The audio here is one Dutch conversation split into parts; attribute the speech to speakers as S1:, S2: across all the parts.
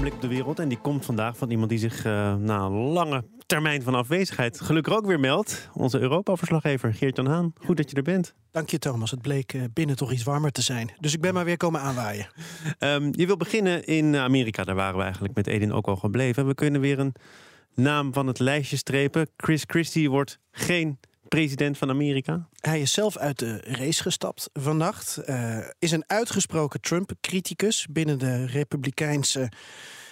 S1: Blik op de wereld. En die komt vandaag van iemand die zich eh, na een lange termijn van afwezigheid gelukkig ook weer meldt. Onze Europa-verslaggever Geert-Jan Haan. Goed dat je er bent.
S2: Dank je Thomas. Het bleek eh, binnen toch iets warmer te zijn. Dus ik ben maar weer komen aanwaaien.
S1: Ehm, je wil beginnen in Amerika. Daar waren we eigenlijk met Edin ook al gebleven. We kunnen weer een naam van het lijstje strepen. Chris Christie wordt geen president van Amerika?
S2: Hij is zelf uit de race gestapt vannacht. Uh, is een uitgesproken Trump-criticus binnen de Republikeinse.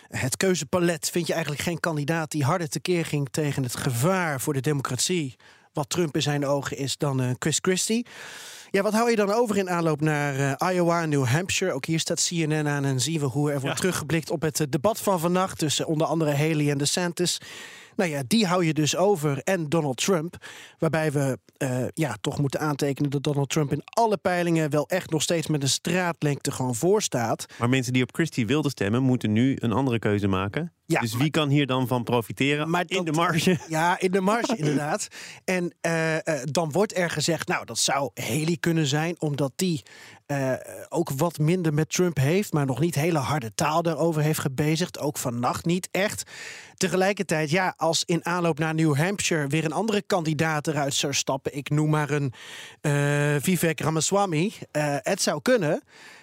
S2: Het keuzepalet vind je eigenlijk geen kandidaat die harder tekeer ging tegen het gevaar voor de democratie. Wat Trump in zijn ogen is dan uh, Chris Christie. Ja, wat hou je dan over in aanloop naar uh, Iowa en New Hampshire? Ook hier staat CNN aan en zien we hoe er wordt ja. teruggeblikt op het debat van vannacht tussen onder andere Haley en DeSantis. Nou ja, die hou je dus over. En Donald Trump. Waarbij we uh, ja, toch moeten aantekenen dat Donald Trump in alle peilingen wel echt nog steeds met een straatlengte gewoon voor staat.
S1: Maar mensen die op Christie wilden stemmen, moeten nu een andere keuze maken. Ja, dus wie maar, kan hier dan van profiteren? Maar in de marge?
S2: Ja, in de marge inderdaad. En uh, uh, dan wordt er gezegd, nou, dat zou Haley kunnen zijn, omdat die uh, ook wat minder met Trump heeft, maar nog niet hele harde taal daarover heeft gebezigd. Ook vannacht niet echt. Tegelijkertijd, ja, als in aanloop naar New Hampshire weer een andere kandidaat eruit zou stappen, ik noem maar een Vivek Ramaswamy, het zou kunnen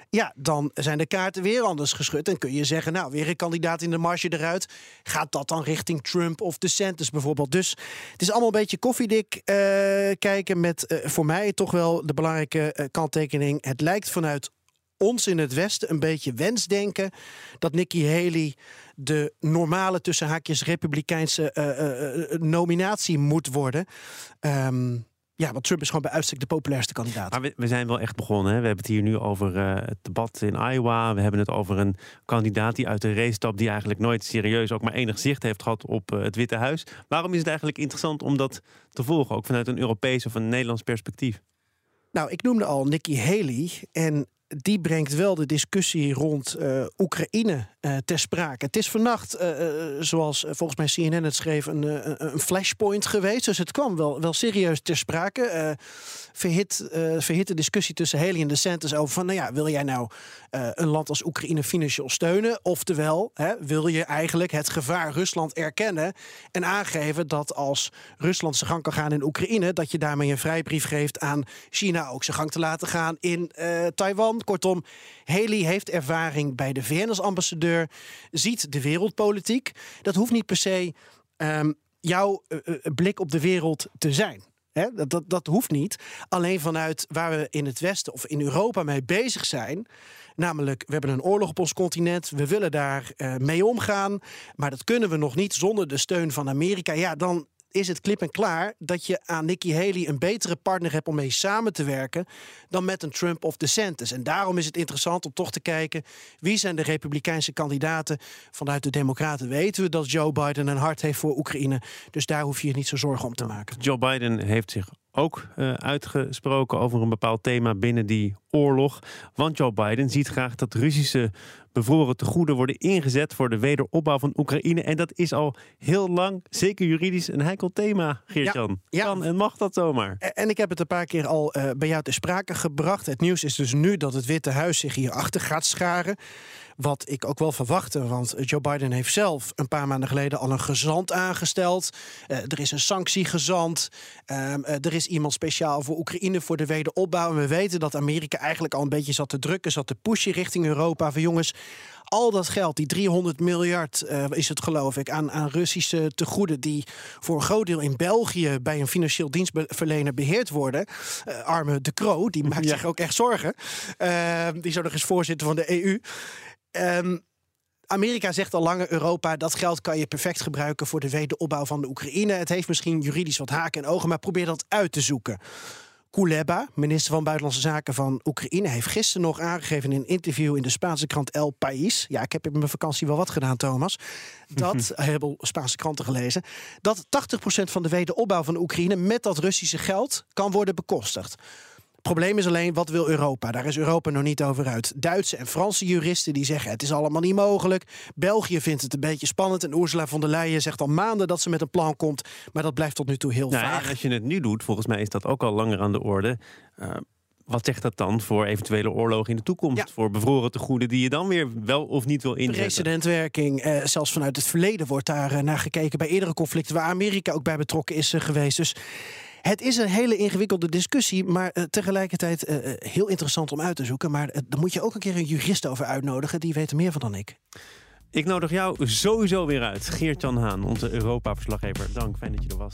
S2: ja, dan zijn de kaarten weer anders geschud. En kun je zeggen, nou, weer een kandidaat in de marge eruit. Gaat dat dan richting Trump of DeSantis bijvoorbeeld? Dus het is allemaal een beetje koffiedik uh, kijken met uh, voor mij toch wel de belangrijke uh, kanttekening. Het lijkt vanuit ons in het Westen een beetje wensdenken dat Nikki Haley de normale tussen haakjes republikeinse nominatie moet worden. Um, ja, want Trump is gewoon bij uitstek de populairste kandidaat.
S1: Maar we, we zijn wel echt begonnen. Hè? We hebben het hier nu over uh, het debat in Iowa. We hebben het over een kandidaat die uit de race stapt... die eigenlijk nooit serieus ook maar enig zicht heeft gehad op uh, het Witte Huis. Waarom is het eigenlijk interessant om dat te volgen? Ook vanuit een Europees of een Nederlands perspectief?
S2: Nou, ik noemde al Nikki Haley. En die brengt wel de discussie rond uh, Oekraïne uh, ter sprake. Het is vannacht, uh, zoals volgens mij CNN het schreef, een, een, flashpoint geweest. Dus het kwam wel, wel serieus ter sprake. verhit, verhitte discussie tussen Haley en DeSantis over van... nou ja, wil jij nou een land als Oekraïne financieel steunen? Oftewel, hè, wil je eigenlijk het gevaar Rusland erkennen... en aangeven dat als Rusland zijn gang kan gaan in Oekraïne... dat je daarmee een vrijbrief geeft aan China ook zijn gang te laten gaan in Taiwan... Kortom, Haley heeft ervaring bij de VN als ambassadeur, ziet de wereldpolitiek. Dat hoeft niet per se um, jouw uh, blik op de wereld te zijn. Dat, dat, dat hoeft niet. Alleen vanuit waar we in het Westen of in Europa mee bezig zijn. Namelijk, we hebben een oorlog op ons continent. We willen daar uh, mee omgaan. Maar dat kunnen we nog niet zonder de steun van Amerika. Ja, dan is het klip en klaar dat je aan Nikki Haley een betere partner hebt om mee samen te werken dan met een Trump of DeSantis. En daarom is het interessant om toch te kijken wie zijn de republikeinse kandidaten. Vanuit de Democraten weten we dat Joe Biden een hart heeft voor Oekraïne. Dus daar hoef je je niet zo zorgen om te maken.
S1: Joe Biden heeft zich ook uh, uitgesproken over een bepaald thema binnen die oorlog. Want Joe Biden ziet graag dat Russische bevroren tegoeden worden ingezet voor de wederopbouw van Oekraïne. En dat is al heel lang, zeker juridisch, een heikel thema, Geert-Jan. Ja, ja. Kan en mag dat zomaar?
S2: En ik heb het een paar keer al uh, bij jou ter sprake gebracht. Het nieuws is dus nu dat het Witte Huis zich hierachter gaat scharen. Wat ik ook wel verwachtte, want Joe Biden heeft zelf een paar maanden geleden al een gezant aangesteld. Uh, er is een sanctiegezant. Uh, er is iemand speciaal voor Oekraïne voor de wederopbouw. En we weten dat Amerika eigenlijk al een beetje zat te drukken, zat te pushen richting Europa. Van jongens, al dat geld, die 300 miljard uh, is het geloof ik, aan, aan Russische tegoeden die voor een groot deel in België bij een financieel dienstverlener beheerd worden. Uh, arme De Croo, die maakt ja. zich ook echt zorgen. Uh, die is ook nog eens voorzitter van de EU. Um, Amerika zegt al langer Europa dat geld kan je perfect gebruiken voor de wederopbouw van de Oekraïne. Het heeft misschien juridisch wat haken en ogen, maar probeer dat uit te zoeken. Kuleba, minister van Buitenlandse Zaken van Oekraïne, heeft gisteren nog aangegeven in een interview in de Spaanse krant El País. Ja, ik heb in mijn vakantie wel wat gedaan, Thomas. Dat, hebben Spaanse kranten gelezen. Dat 80% van de wederopbouw van Oekraïne met dat Russische geld kan worden bekostigd probleem is alleen, wat wil Europa? Daar is Europa nog niet over uit. Duitse en Franse juristen die zeggen het is allemaal niet mogelijk. België vindt het een beetje spannend. En Ursula von der Leyen zegt al maanden dat ze met een plan komt. Maar dat blijft tot nu toe heel nou, vaag.
S1: Als je het nu doet, volgens mij is dat ook al langer aan de orde. Uh, wat zegt dat dan voor eventuele oorlogen in de toekomst? Voor bevroren tegoeden die je dan weer wel of niet wil inzetten?
S2: Precedentwerking. Eh, zelfs vanuit het verleden wordt daar eh, naar gekeken bij eerdere conflicten waar Amerika ook bij betrokken is eh, geweest. Dus het is een hele ingewikkelde discussie, maar uh, tegelijkertijd uh, heel interessant om uit te zoeken. Maar uh, daar moet je ook een keer een jurist over uitnodigen. Die weet er meer van dan ik.
S1: Ik nodig jou sowieso weer uit. Geert-Jan Haan, onze Europa-verslaggever. Dank, fijn dat je er was.